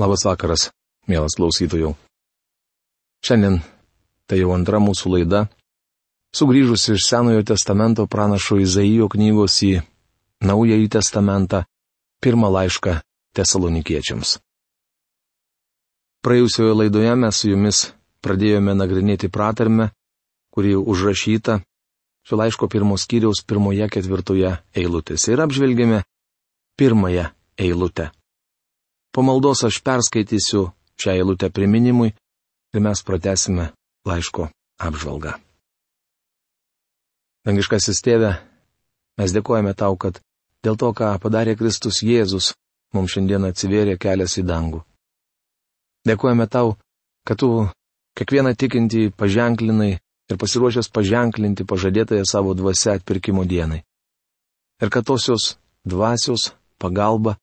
Labas vakaras, mielas klausytojų. Šiandien tai jau antra mūsų laida, sugrįžusi iš Senojo testamento pranašo Izaijo knygos į Naująjį testamentą, pirmą laišką tesalonikiečiams. Praėjusioje laidoje mes su jumis pradėjome nagrinėti pratarmę, kuri užrašyta šio laiško pirmos skyriaus pirmoje ketvirtoje eilutėse ir apžvelgėme pirmąją eilutę. Po maldos aš perskaitysiu šią eilutę priminimui ir mes pratesime laiško apžvalgą. Dangiškasis tėve, mes dėkojame tau, kad dėl to, ką padarė Kristus Jėzus, mums šiandien atsivėrė kelias į dangų. Dėkojame tau, kad tu kiekvieną tikintį paženklinai ir pasiruošęs paženklinti pažadėtąją savo dvasę atpirkimo dienai. Ir kad tosios dvasios pagalba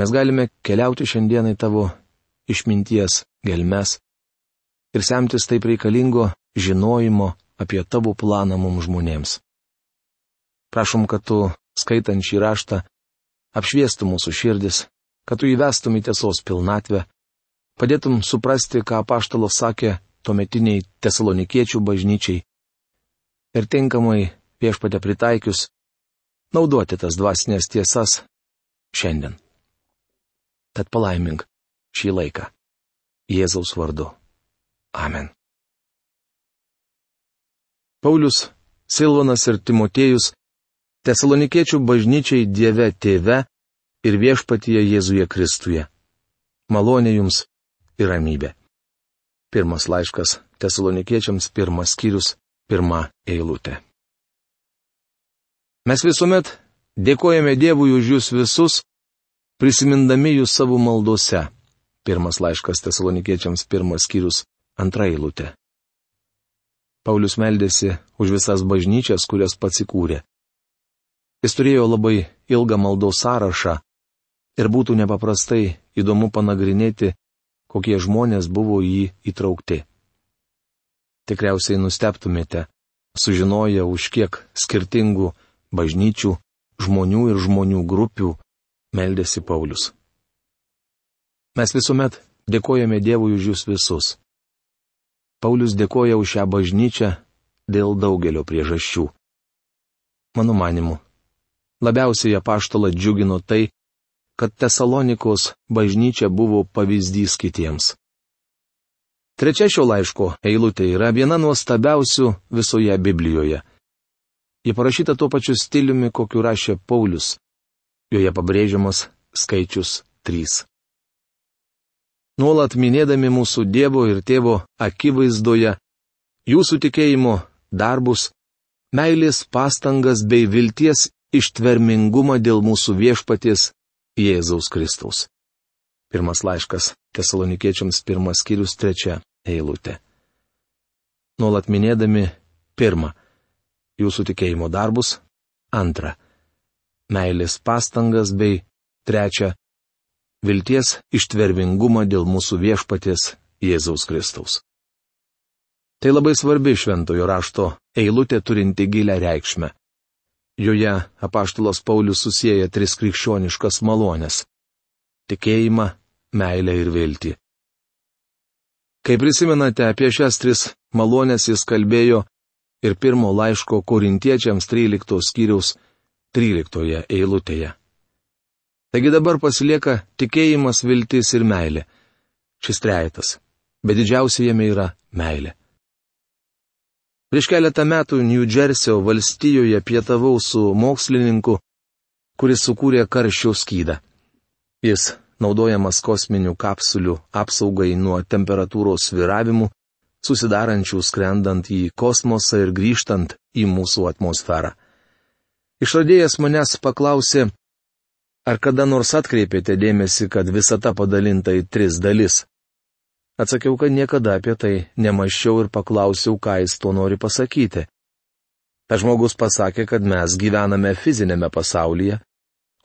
Mes galime keliauti šiandienai tavo išminties gelmes ir semtis taip reikalingo žinojimo apie tavo planą mums žmonėms. Prašom, kad tu, skaitant šį raštą, apšviestų mūsų širdis, kad tu įvestum į tiesos pilnatvę, padėtum suprasti, ką paštalas sakė tuometiniai tesalonikiečių bažnyčiai ir tinkamai viešpatė pritaikius naudoti tas dvasinės tiesas šiandien tad palaimink šį laiką. Jėzaus vardu. Amen. Paulius, Silvanas ir Timotėjus Tesalonikiečių bažnyčiai Dieve Tėve ir viešpatyje Jėzuje Kristuje. Malonė jums ir ramybė. Pirmas laiškas Tesalonikiečiams pirmas skyrius, pirma eilutė. Mes visuomet dėkojame Dievui už jūs visus, prisimindami jų savo maldose. Pirmas laiškas tesalonikiečiams pirmas skyrius, antra eilutė. Paulius meldėsi už visas bažnyčias, kurias pats įkūrė. Jis turėjo labai ilgą maldos sąrašą ir būtų nepaprastai įdomu panagrinėti, kokie žmonės buvo į jį įtraukti. Tikriausiai nusteptumėte, sužinoję už kiek skirtingų bažnyčių, žmonių ir žmonių grupių meldėsi Paulius. Mes visuomet dėkojame Dievui už jūs visus. Paulius dėkoja už šią bažnyčią dėl daugelio priežasčių. Mano manimu, labiausiai apaštalą džiugino tai, kad Tesalonikos bažnyčia buvo pavyzdys kitiems. Trečia šio laiško eilutė yra viena nuostabiausių visoje Biblijoje. Ji parašyta tuo pačiu stiliumi, kokiu rašė Paulius. Joje pabrėžiamas skaičius 3. Nuolat minėdami mūsų Dievo ir Tėvo akivaizdoje, jūsų tikėjimo darbus, meilės pastangas bei vilties ištvermingumą dėl mūsų viešpaties Jėzaus Kristaus. Pirmas laiškas Tesalonikiečiams pirmas skyrius trečia eilutė. Nuolat minėdami pirmą - jūsų tikėjimo darbus, antrą meilės pastangas bei trečia - vilties ištvermingumą dėl mūsų viešpaties Jėzaus Kristaus. Tai labai svarbi šventojo rašto eilutė turinti gilę reikšmę. Joje apaštalas Paulius susijęja tris krikščioniškas malonės - tikėjimą, meilę ir viltį. Kai prisimenate apie šias tris malonės jis kalbėjo ir pirmo laiško korintiečiams 13 skyriaus 13 eilutėje. Taigi dabar pasilieka tikėjimas, viltis ir meilė. Šis trejetas. Bet didžiausia jame yra meilė. Prieš keletą metų New Jersey valstijoje pietavau su mokslininku, kuris sukūrė karščio skydą. Jis, naudojamas kosminių kapsulių apsaugai nuo temperatūros sviravimų, susidarančių skrendant į kosmosą ir grįžtant į mūsų atmosferą. Išradėjas manęs paklausė, ar kada nors atkreipėte dėmesį, kad visata padalinta į tris dalis. Atsakiau, kad niekada apie tai nemaščiau ir paklausiau, ką jis tuo nori pasakyti. Ta žmogus pasakė, kad mes gyvename fizinėme pasaulyje,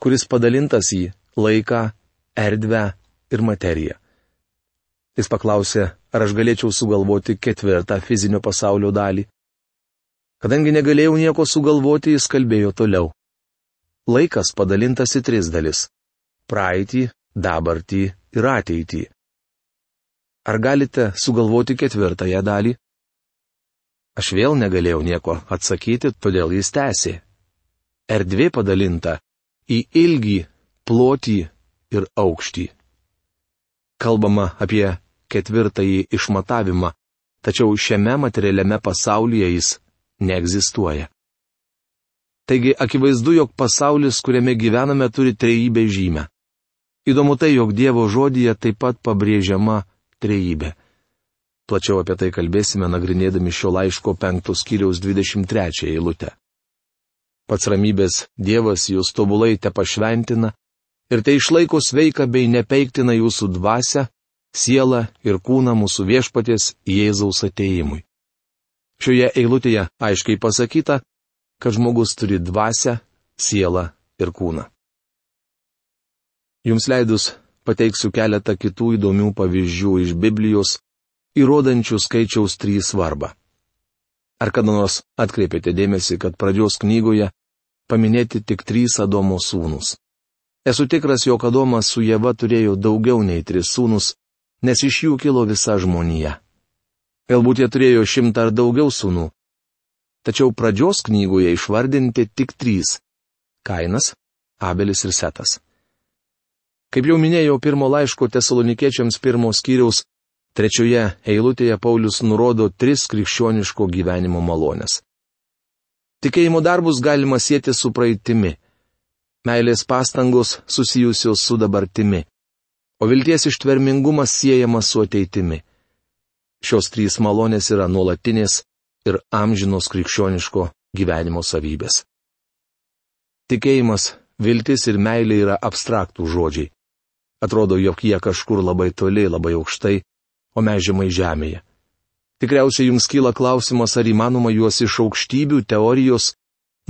kuris padalintas į laiką, erdvę ir materiją. Jis paklausė, ar aš galėčiau sugalvoti ketvirtą fizinio pasaulio dalį. Kadangi negalėjau nieko sugalvoti, jis kalbėjo toliau. Laikas padalintas į tris dalis - praeitį, dabartį ir ateitį. Ar galite sugalvoti ketvirtąją dalį? Aš vėl negalėjau nieko atsakyti, todėl jis tęsė. Erdvė padalinta į ilgį, plotį ir aukštį. Kalbama apie ketvirtąjį išmatavimą, tačiau šiame materialiame pasaulyje jis neegzistuoja. Taigi akivaizdu, jog pasaulis, kuriame gyvename, turi trejybę žymę. Įdomu tai, jog Dievo žodyje taip pat pabrėžiama trejybė. Plačiau apie tai kalbėsime nagrinėdami šio laiško penktos kiriaus 23 eilutę. Pats ramybės Dievas jūs tobulai te pašventina ir tai išlaiko sveiką bei nepeiktina jūsų dvasę, sielą ir kūną mūsų viešpaties Jėzaus ateimui. Šioje eilutėje aiškiai pasakyta, kad žmogus turi dvasę, sielą ir kūną. Jums leidus pateiksiu keletą kitų įdomių pavyzdžių iš Biblijos, įrodančių skaičiaus 3 svarbą. Ar kada nors atkreipėte dėmesį, kad pradžios knygoje paminėti tik trys Adomo sūnus? Esu tikras, jog Adomas su Jėva turėjo daugiau nei tris sūnus, nes iš jų kilo visa žmonija. Galbūt jie turėjo šimtą ar daugiau sūnų. Tačiau pradžios knygoje išvardinti tik trys - Kainas, Abelis ir Setas. Kaip jau minėjau pirmo laiško tesalonikiečiams pirmos skyriaus, trečioje eilutėje Paulius nurodo tris krikščioniško gyvenimo malonės. Tikėjimo darbus galima sėti su praeitimi meilės pastangos susijusios su dabartimi, o vilties ištvermingumas siejamas su ateitimi. Šios trys malonės yra nuolatinės ir amžinos krikščioniško gyvenimo savybės. Tikėjimas, viltis ir meilė yra abstraktų žodžiai. Atrodo, jog jie kažkur labai toli, labai aukštai, o mes žemai žemėje. Tikriausiai jums kyla klausimas, ar įmanoma juos iš aukštybių teorijos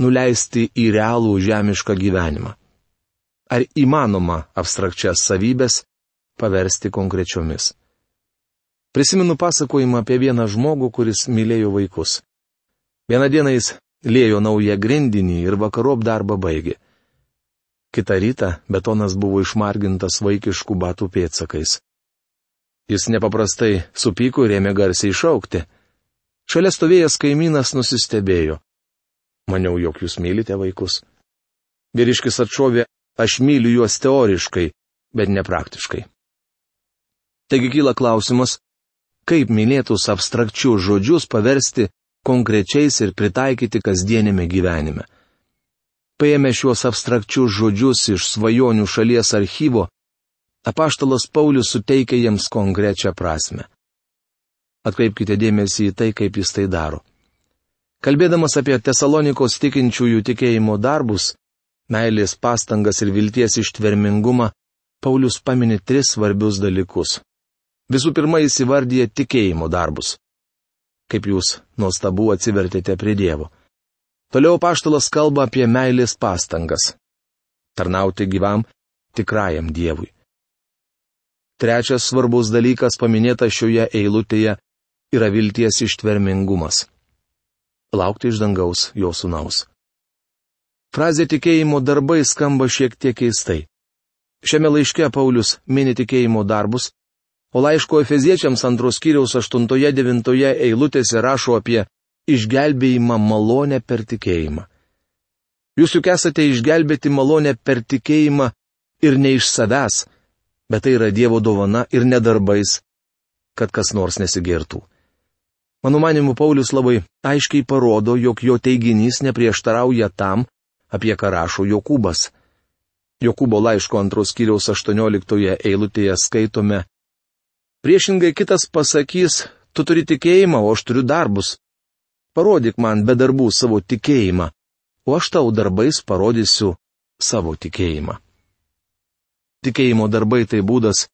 nuleisti į realų žemišką gyvenimą. Ar įmanoma abstrakčias savybės paversti konkrečiomis? Prisimenu pasakojimą apie vieną žmogų, kuris mylėjo vaikus. Vieną dieną jis lėjo naują grindinį ir vakarop darbą baigė. Kita rytą betonas buvo išmargintas vaikiškų batų pėtsakais. Jis nepaprastai supyko ir ėmė garsiai šaukti. Šalia stovėjęs kaimynas nusistebėjo. Maniau, jog jūs mylite vaikus. Vyriškis atšovė, aš myliu juos teoriškai, bet nepraktiškai. Taigi kyla klausimas, kaip minėtus abstrakčius žodžius paversti konkrečiais ir pritaikyti kasdienėme gyvenime. Paėmė šiuos abstrakčius žodžius iš svajonių šalies archyvo, apaštalas Paulius suteikia jiems konkrečią prasme. Atkreipkite dėmesį į tai, kaip jis tai daro. Kalbėdamas apie Tesalonikos tikinčiųjų tikėjimo darbus, meilės pastangas ir vilties ištvermingumą, Paulius paminė tris svarbius dalykus. Visų pirma, jis įvardyja tikėjimo darbus. Kaip jūs nuostabu atsivertėte prie Dievo. Toliau paštalas kalba apie meilės pastangas. Tarnauti gyvam, tikrajam Dievui. Trečias svarbus dalykas paminėtas šioje eilutėje yra vilties ištvermingumas laukti iš dangaus jo sunaus. Frazė tikėjimo darbai skamba šiek tiek keistai. Šiame laiške Paulius mini tikėjimo darbus, o laiško Efeziečiams antros kiriaus 8-9 eilutėse rašo apie išgelbėjimą malonę per tikėjimą. Jūs juk esate išgelbėti malonę per tikėjimą ir ne iš savęs, bet tai yra Dievo dovana ir nedarbais, kad kas nors nesigirtų. Mano manimu, Paulius labai aiškiai parodo, jog jo teiginys neprieštarauja tam, apie ką rašo Jokūbas. Jokūbo laiško antros kiriaus 18 eilutėje skaitome. Priešingai kitas pasakys, tu turi tikėjimą, o aš turiu darbus. Parodyk man be darbų savo tikėjimą, o aš tau darbais parodysiu savo tikėjimą. Tikėjimo darbai tai būdas,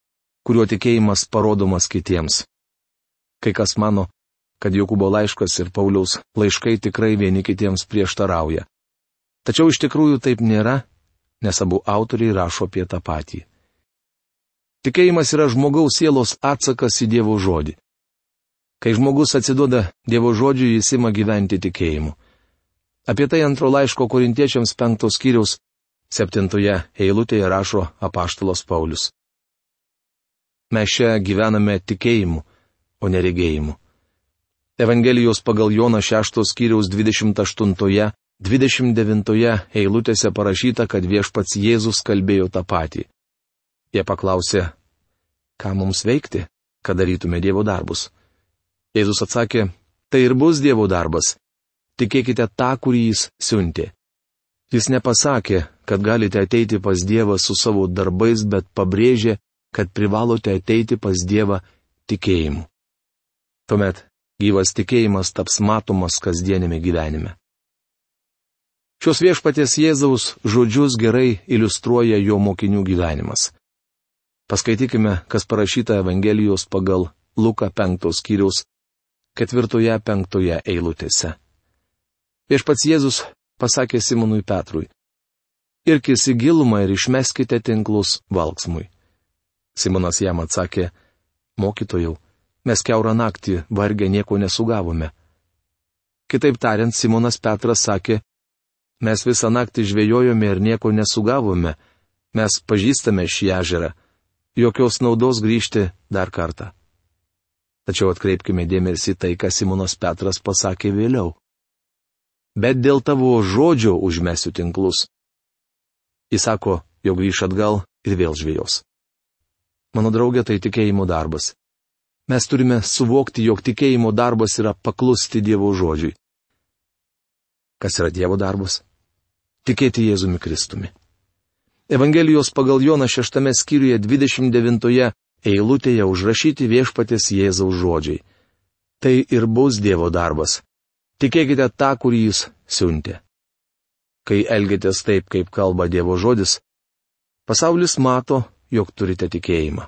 kuriuo tikėjimas parodomas kitiems. Kai kas mano, kad Jokūbo laiškas ir Pauliaus laiškai tikrai vieni kitiems prieštarauja. Tačiau iš tikrųjų taip nėra, nes abu autoriai rašo apie tą patį. Tikėjimas yra žmogaus sielos atsakas į Dievo žodį. Kai žmogus atsiduoda Dievo žodžiui, jis ima gyventi tikėjimu. Apie tai antro laiško korintiečiams penktos kiriaus septintoje eilutėje rašo apaštalos Paulius. Mes čia gyvename tikėjimu, o neregėjimu. Evangelijos pagal Joną 6 skyriaus 28-29 eilutėse parašyta, kad viešpats Jėzus kalbėjo tą patį. Jie paklausė, ką mums veikti, kad darytume Dievo darbus. Jėzus atsakė, tai ir bus Dievo darbas. Tikėkite tą, kurį jis siuntė. Jis nepasakė, kad galite ateiti pas Dievą su savo darbais, bet pabrėžė, kad privalote ateiti pas Dievą tikėjimu. Tuomet gyvas tikėjimas taps matomas kasdienėme gyvenime. Šios viešpatės Jėzaus žodžius gerai iliustruoja jo mokinių gyvenimas. Paskaitykime, kas parašyta Evangelijos pagal Luką 5 skyriaus 4-5 eilutėse. Viešpats Jėzus pasakė Simonui Petrui. Irkis į gilumą ir išmeskite tinklus valksmui. Simonas jam atsakė, mokytojau, mes keurą naktį vargę nieko nesugavome. Kitaip tariant, Simonas Petras sakė, mes visą naktį žvėjojome ir nieko nesugavome, mes pažįstame šį ežerą, jokios naudos grįžti dar kartą. Tačiau atkreipkime dėmesį tai, ką Simonas Petras pasakė vėliau bet dėl tavo žodžio užmesiu tinklus. Jis sako, jog grįž atgal ir vėl žvėjos. Mano draugė, tai tikėjimo darbas. Mes turime suvokti, jog tikėjimo darbas yra paklusti Dievo žodžiui. Kas yra Dievo darbas? Tikėti Jėzumi Kristumi. Evangelijos pagal Joną šeštame skyriuje 29 eilutėje užrašyti viešpatės Jėzaus žodžiai. Tai ir bus Dievo darbas Tikėkite tą, kurį jis siuntė. Kai elgiatės taip, kaip kalba Dievo žodis, pasaulis mato, jog turite tikėjimą.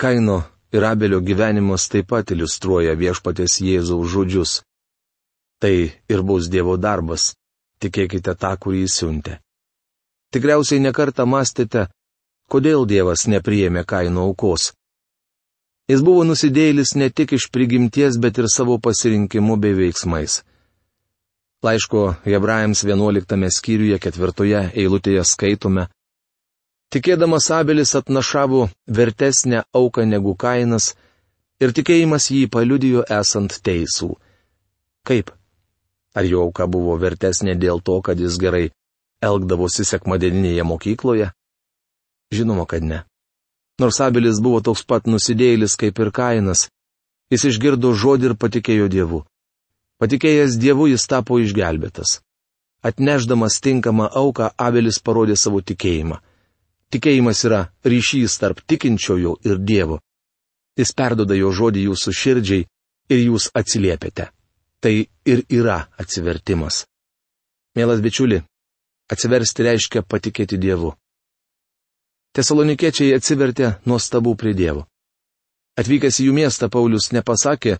Kaino ir Abelio gyvenimas taip pat iliustruoja viešpatės Jėzaus žodžius. Tai ir bus Dievo darbas - tikėkite tą, kurį jis siuntė. Tikriausiai nekartą mąstėte, kodėl Dievas nepriėmė kaino aukos. Jis buvo nusidėjėlis ne tik iš prigimties, bet ir savo pasirinkimu bei veiksmais. Laiško Hebrajams 11 skyriuje 4 eilutėje skaitome. Tikėdamas Abelis atnašavo vertesnę auką negu kainas ir tikėjimas jį paliudijo esant teisų. Kaip? Ar jo auka buvo vertesnė dėl to, kad jis gerai elgdavosi sekmadieninėje mokykloje? Žinoma, kad ne. Nors Abelis buvo toks pat nusidėjėlis kaip ir Kainas, jis išgirdo žodį ir patikėjo Dievu. Patikėjęs Dievu jis tapo išgelbėtas. Atneždamas tinkamą auką, Abelis parodė savo tikėjimą. Tikėjimas yra ryšys tarp tikinčiojo ir Dievo. Jis perdoda jo žodį jūsų širdžiai ir jūs atsiliepiate. Tai ir yra atsivertimas. Mielas bičiuli, atsiversti reiškia patikėti Dievu. Tesalonikiečiai atsivertė nuostabų prie Dievo. Atvykęs į jų miestą Paulius nepasakė,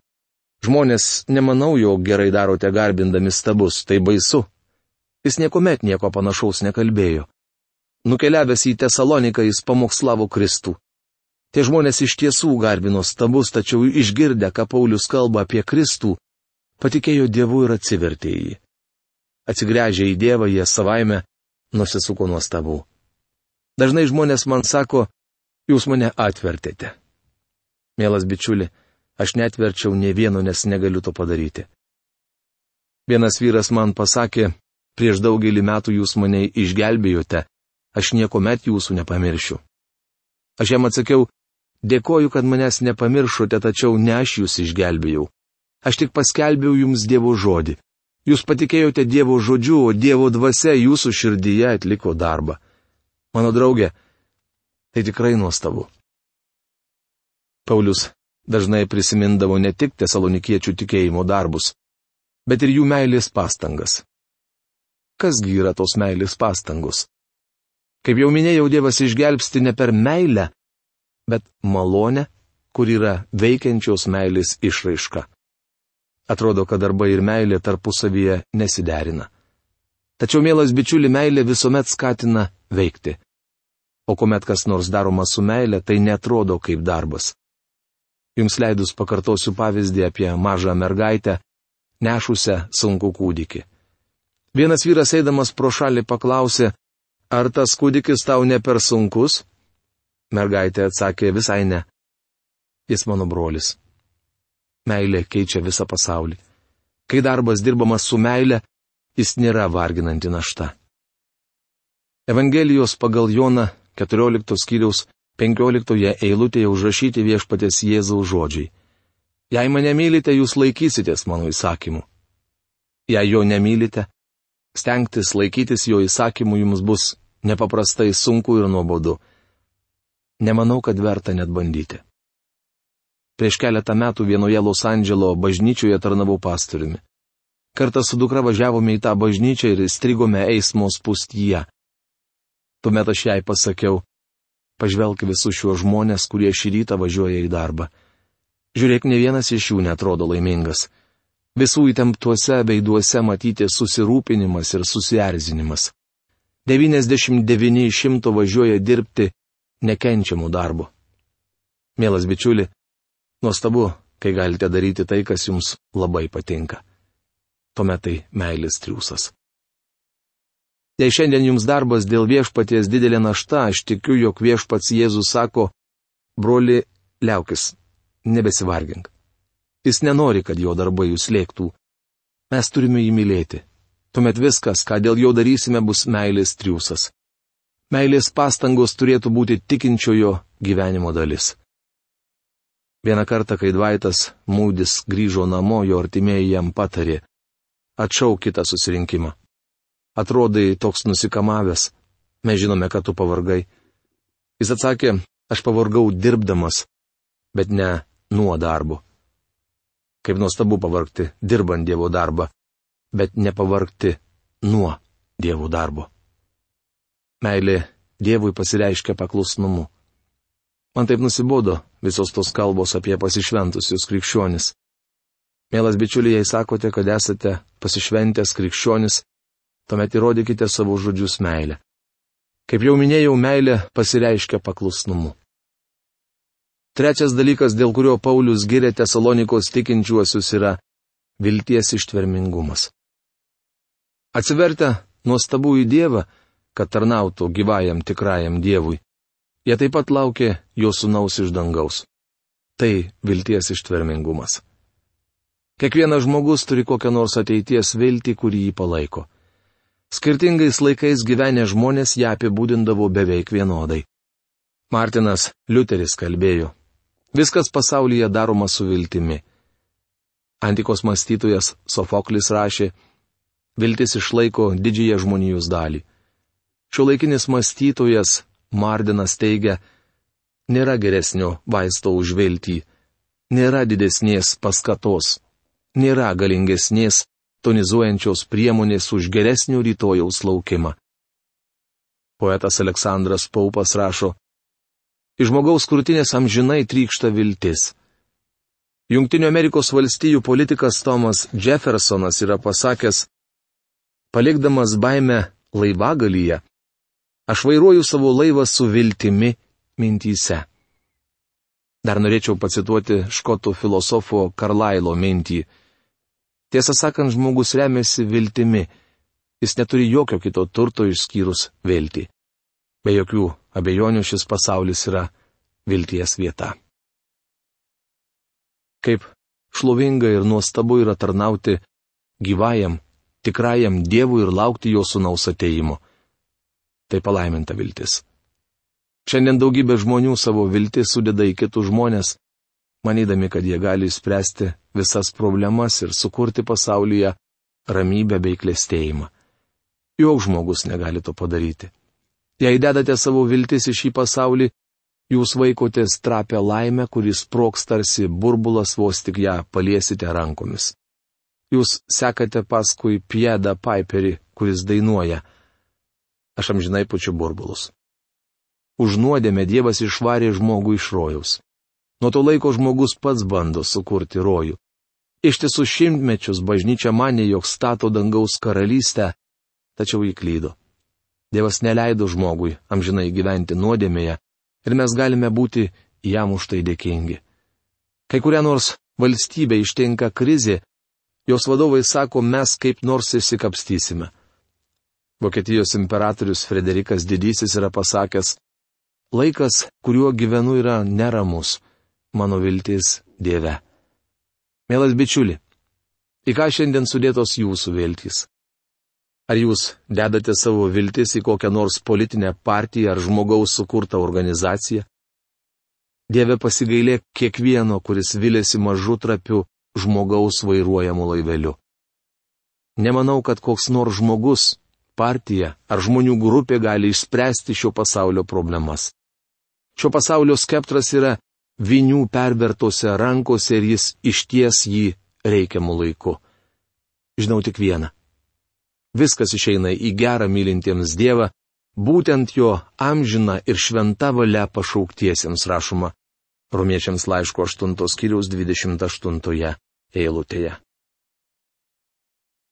žmonės nemanau, jog gerai darote garbindami stabus, tai baisu. Jis niekuomet nieko panašaus nekalbėjo. Nukeliavęs į Tesaloniką jis pamokslavo Kristų. Tie žmonės iš tiesų garbino stabus, tačiau išgirdę, ką Paulius kalba apie Kristų, patikėjo Dievu ir atsivertė į jį. Atsigręžę į Dievą, jie savaime nusisuko nuo stabų. Dažnai žmonės man sako, jūs mane atvertėte. Mielas bičiuli, aš netverčiau ne vieno, nes negaliu to padaryti. Vienas vyras man pasakė, prieš daugelį metų jūs mane išgelbėjote, aš nieko met jūsų nepamiršiu. Aš jam atsakiau, dėkoju, kad manęs nepamiršote, tačiau ne aš jūs išgelbėjau. Aš tik paskelbiau jums Dievo žodį. Jūs patikėjote Dievo žodžiu, o Dievo dvasia jūsų širdyje atliko darbą. Mano draugė, tai tikrai nuostabu. Paulius dažnai prisimindavo ne tik tesalonikiečių tikėjimo darbus, bet ir jų meilės pastangas. Kasgi yra tos meilės pastangos? Kaip jau minėjau, Dievas išgelbsti ne per meilę, bet malonę, kur yra veikiančios meilės išraiška. Atrodo, kad darbai ir meilė tarpusavyje nesiderina. Tačiau, mielas bičiuli, meilė visuomet skatina veikti. O kuomet kas nors daroma su meilė, tai netrodo kaip darbas. Jums leidus pakartosiu pavyzdį apie mažą mergaitę, nešusią sunku kūdikį. Vienas vyras eidamas pro šalį paklausė, ar tas kūdikis tau ne per sunkus? Mergaitė atsakė visai ne. Jis mano brolis. Meilė keičia visą pasaulį. Kai darbas dirbamas su meilė, jis nėra varginanti našta. Evangelijos pagal Joną 14 skyriaus 15 eilutėje užrašyti viešpatės Jėzaus žodžiai. Jei mane mylite, jūs laikysitės mano įsakymų. Jei jo nemylite, stengtis laikytis jo įsakymų jums bus nepaprastai sunku ir nuobodu. Nemanau, kad verta net bandyti. Prieš keletą metų vienoje Los Andželo bažnyčioje tarnavau pastoriumi. Kartą su dukra važiavome į tą bažnyčią ir strigome eismo spūstyje. Tuomet aš jai pasakiau, pažvelk visus šiuos žmonės, kurie šį rytą važiuoja į darbą. Žiūrėk, ne vienas iš jų netrodo laimingas. Visų įtemptuose veiduose matyti susirūpinimas ir susierzinimas. 99 iš šimto važiuoja dirbti nekenčiamų darbų. Mielas bičiuli, nuostabu, kai galite daryti tai, kas jums labai patinka tuomet tai meilės triūsas. Jei šiandien jums darbas dėl viešpaties didelė našta, aš tikiu, jog viešpats Jėzus sako, broli, liaukis, nebesivargink. Jis nenori, kad jo darbai jūs lėktų. Mes turime jį mylėti. Tuomet viskas, ką dėl jo darysime, bus meilės triūsas. Meilės pastangos turėtų būti tikinčiojo gyvenimo dalis. Vieną kartą, kai Dvaitas Mūdis grįžo namo, jo artimieji jam patarė atšauk kitą susirinkimą. Atrodai toks nusikamavęs. Mes žinome, kad tu pavargai. Jis atsakė, aš pavargau dirbdamas, bet ne nuo darbo. Kaip nuostabu pavargti dirbant Dievo darbą, bet nepavargti nuo Dievo darbo. Meilė Dievui pasireiškia paklusnumu. Man taip nusibodo visos tos kalbos apie pasišventusius krikščionis. Mielas bičiuliai, jei sakote, kad esate pasišventęs krikščionis, tuomet įrodykite savo žodžius meilę. Kaip jau minėjau, meilė pasireiškia paklusnumu. Trečias dalykas, dėl kurio Paulius giria Tesalonikos tikinčiuosius, yra vilties ištvermingumas. Atsivertę nuostabų į Dievą, kad tarnautų gyvajam tikrajam Dievui, jie taip pat laukia jo sunaus iš dangaus. Tai vilties ištvermingumas. Kiekvienas žmogus turi kokią nors ateities viltį, kurį jį palaiko. Skirtingais laikais gyvenę žmonės ją apibūdindavo beveik vienodai. Martinas Liuteris kalbėjo. Viskas pasaulyje daroma su viltimi. Antikos mąstytojas Sofoklis rašė, viltis išlaiko didžiąją žmonijos dalį. Šiuolaikinis mąstytojas Mardinas teigia, nėra geresnio vaisto už viltį, nėra didesnės paskatos nėra galingesnės tonizuojančios priemonės už geresnio rytojaus laukimą. Poetas Aleksandras Paupas rašo, Iš žmogaus krūtinės amžinai trykšta viltis. Junktinių Amerikos valstijų politikas Tomas Jeffersonas yra pasakęs, palikdamas baimę laivagalyje, aš vairuoju savo laivą su viltimi mintyse. Dar norėčiau pacituoti škotų filosofo Karlailo mintį. Tiesą sakant, žmogus remiasi viltimi. Jis neturi jokio kito turto išskyrus viltį. Be jokių abejonių šis pasaulis yra vilties vieta. Kaip šlovinga ir nuostabu yra tarnauti gyvajam, tikrajam Dievui ir laukti jo sunaus ateimo. Tai palaiminta viltis. Šiandien daugybė žmonių savo viltis sudeda į kitus žmonės, manydami, kad jie gali spręsti visas problemas ir sukurti pasaulyje ramybę bei klėstėjimą. Joks žmogus negali to padaryti. Jei dedate savo viltis į šį pasaulį, jūs vaikotės trapę laimę, kuris proks tarsi burbulas vos tik ją paliesite rankomis. Jūs sekate paskui Piedą Piperį, kuris dainuoja. Aš amžinai pučiu burbulus. Už nuodėmę Dievas išvarė žmogų iš rojaus. Nuo to laiko žmogus pats bando sukurti rojų. Ištisus šimtmečius bažnyčia mane, jog stato dangaus karalystę, tačiau įklydo. Dievas neleido žmogui amžinai gyventi nuodėmėje ir mes galime būti jam už tai dėkingi. Kai kuria nors valstybė ištinka krizė, jos vadovai sako, mes kaip nors išsikapstysime. Vokietijos imperatorius Frederikas Didysis yra pasakęs, laikas, kuriuo gyvenu, yra neramus. Mano viltis Dieve. Mielas bičiuli, į ką šiandien sudėtos jūsų viltys? Ar jūs dedate savo viltis į kokią nors politinę partiją ar žmogaus sukurtą organizaciją? Dieve pasigailėk kiekvieno, kuris vilėsi mažu trapiu žmogaus vairuojamu laiveliu. Nemanau, kad koks nors žmogus, partija ar žmonių grupė gali išspręsti šio pasaulio problemas. Šio pasaulio skeptras yra vinių pervertose rankose ir jis išties jį reikiamų laiku. Žinau tik vieną. Viskas išeina į gerą mylintiems Dievą, būtent jo amžina ir šventa valia pašauktiesiems rašoma Romiečiams laiško 8 skyriaus 28 eilutėje.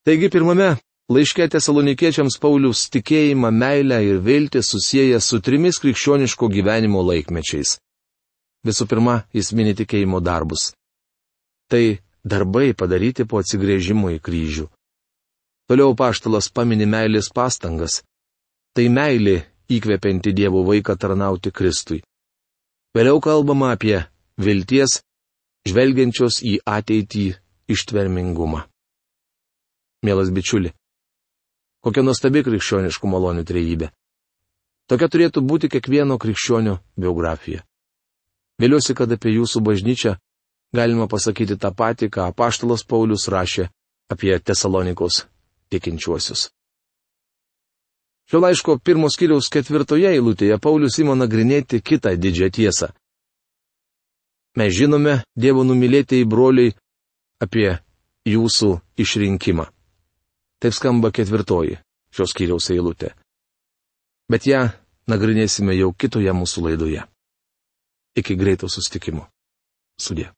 Taigi pirmame laiške tesalonikiečiams Paulius tikėjimą, meilę ir viltį susiję su trimis krikščioniško gyvenimo laikmečiais. Visų pirma, jis mini tikėjimo darbus. Tai darbai padaryti po atsigrėžimo į kryžių. Toliau paštalas pamini meilės pastangas. Tai meilė įkvepianti Dievo vaiką tarnauti Kristui. Vėliau kalbama apie vilties, žvelgiančios į ateitį ištvermingumą. Mielas bičiuli, kokia nuostabi krikščioniškų malonių trejybė. Tokia turėtų būti kiekvieno krikščionio biografija. Vėliuosi, kad apie jūsų bažnyčią galima pasakyti tą patį, ką apaštalas Paulius rašė apie Tesalonikos tikinčiuosius. Šio laiško pirmos kiriaus ketvirtoje eilutėje Paulius ima nagrinėti kitą didžią tiesą. Mes žinome, Dievo numylėtieji broliai, apie jūsų išrinkimą. Taip skamba ketvirtoji šios kiriaus eilutė. Bet ją nagrinėsime jau kitoje mūsų laidoje. Iki greito sustikimo. Sudė.